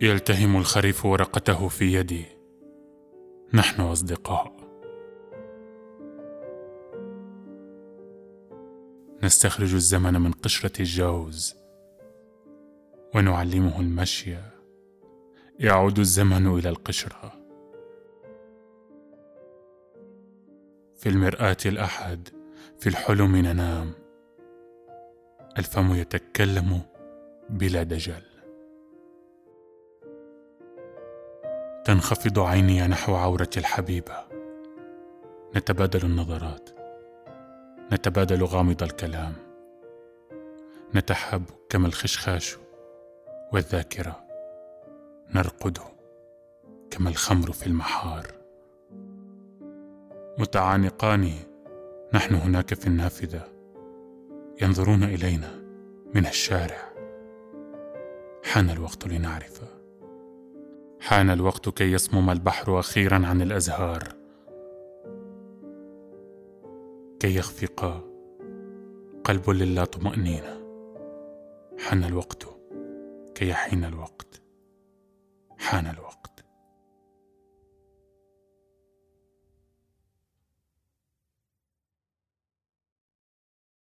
يلتهم الخريف ورقته في يدي. نحن أصدقاء. نستخرج الزمن من قشرة الجوز. ونعلمه المشي. يعود الزمن إلى القشرة. في المرآة الأحد في الحلم ننام. الفم يتكلم بلا دجل. تنخفض عيني نحو عورة الحبيبة. نتبادل النظرات. نتبادل غامض الكلام. نتحاب كما الخشخاش والذاكرة. نرقد كما الخمر في المحار. متعانقان نحن هناك في النافذة. ينظرون إلينا من الشارع. حان الوقت لنعرف. حان الوقت كي يصمم البحر أخيرا عن الأزهار. كي يخفق قلب للا طمأنينة حان الوقت كي يحين الوقت. حان الوقت.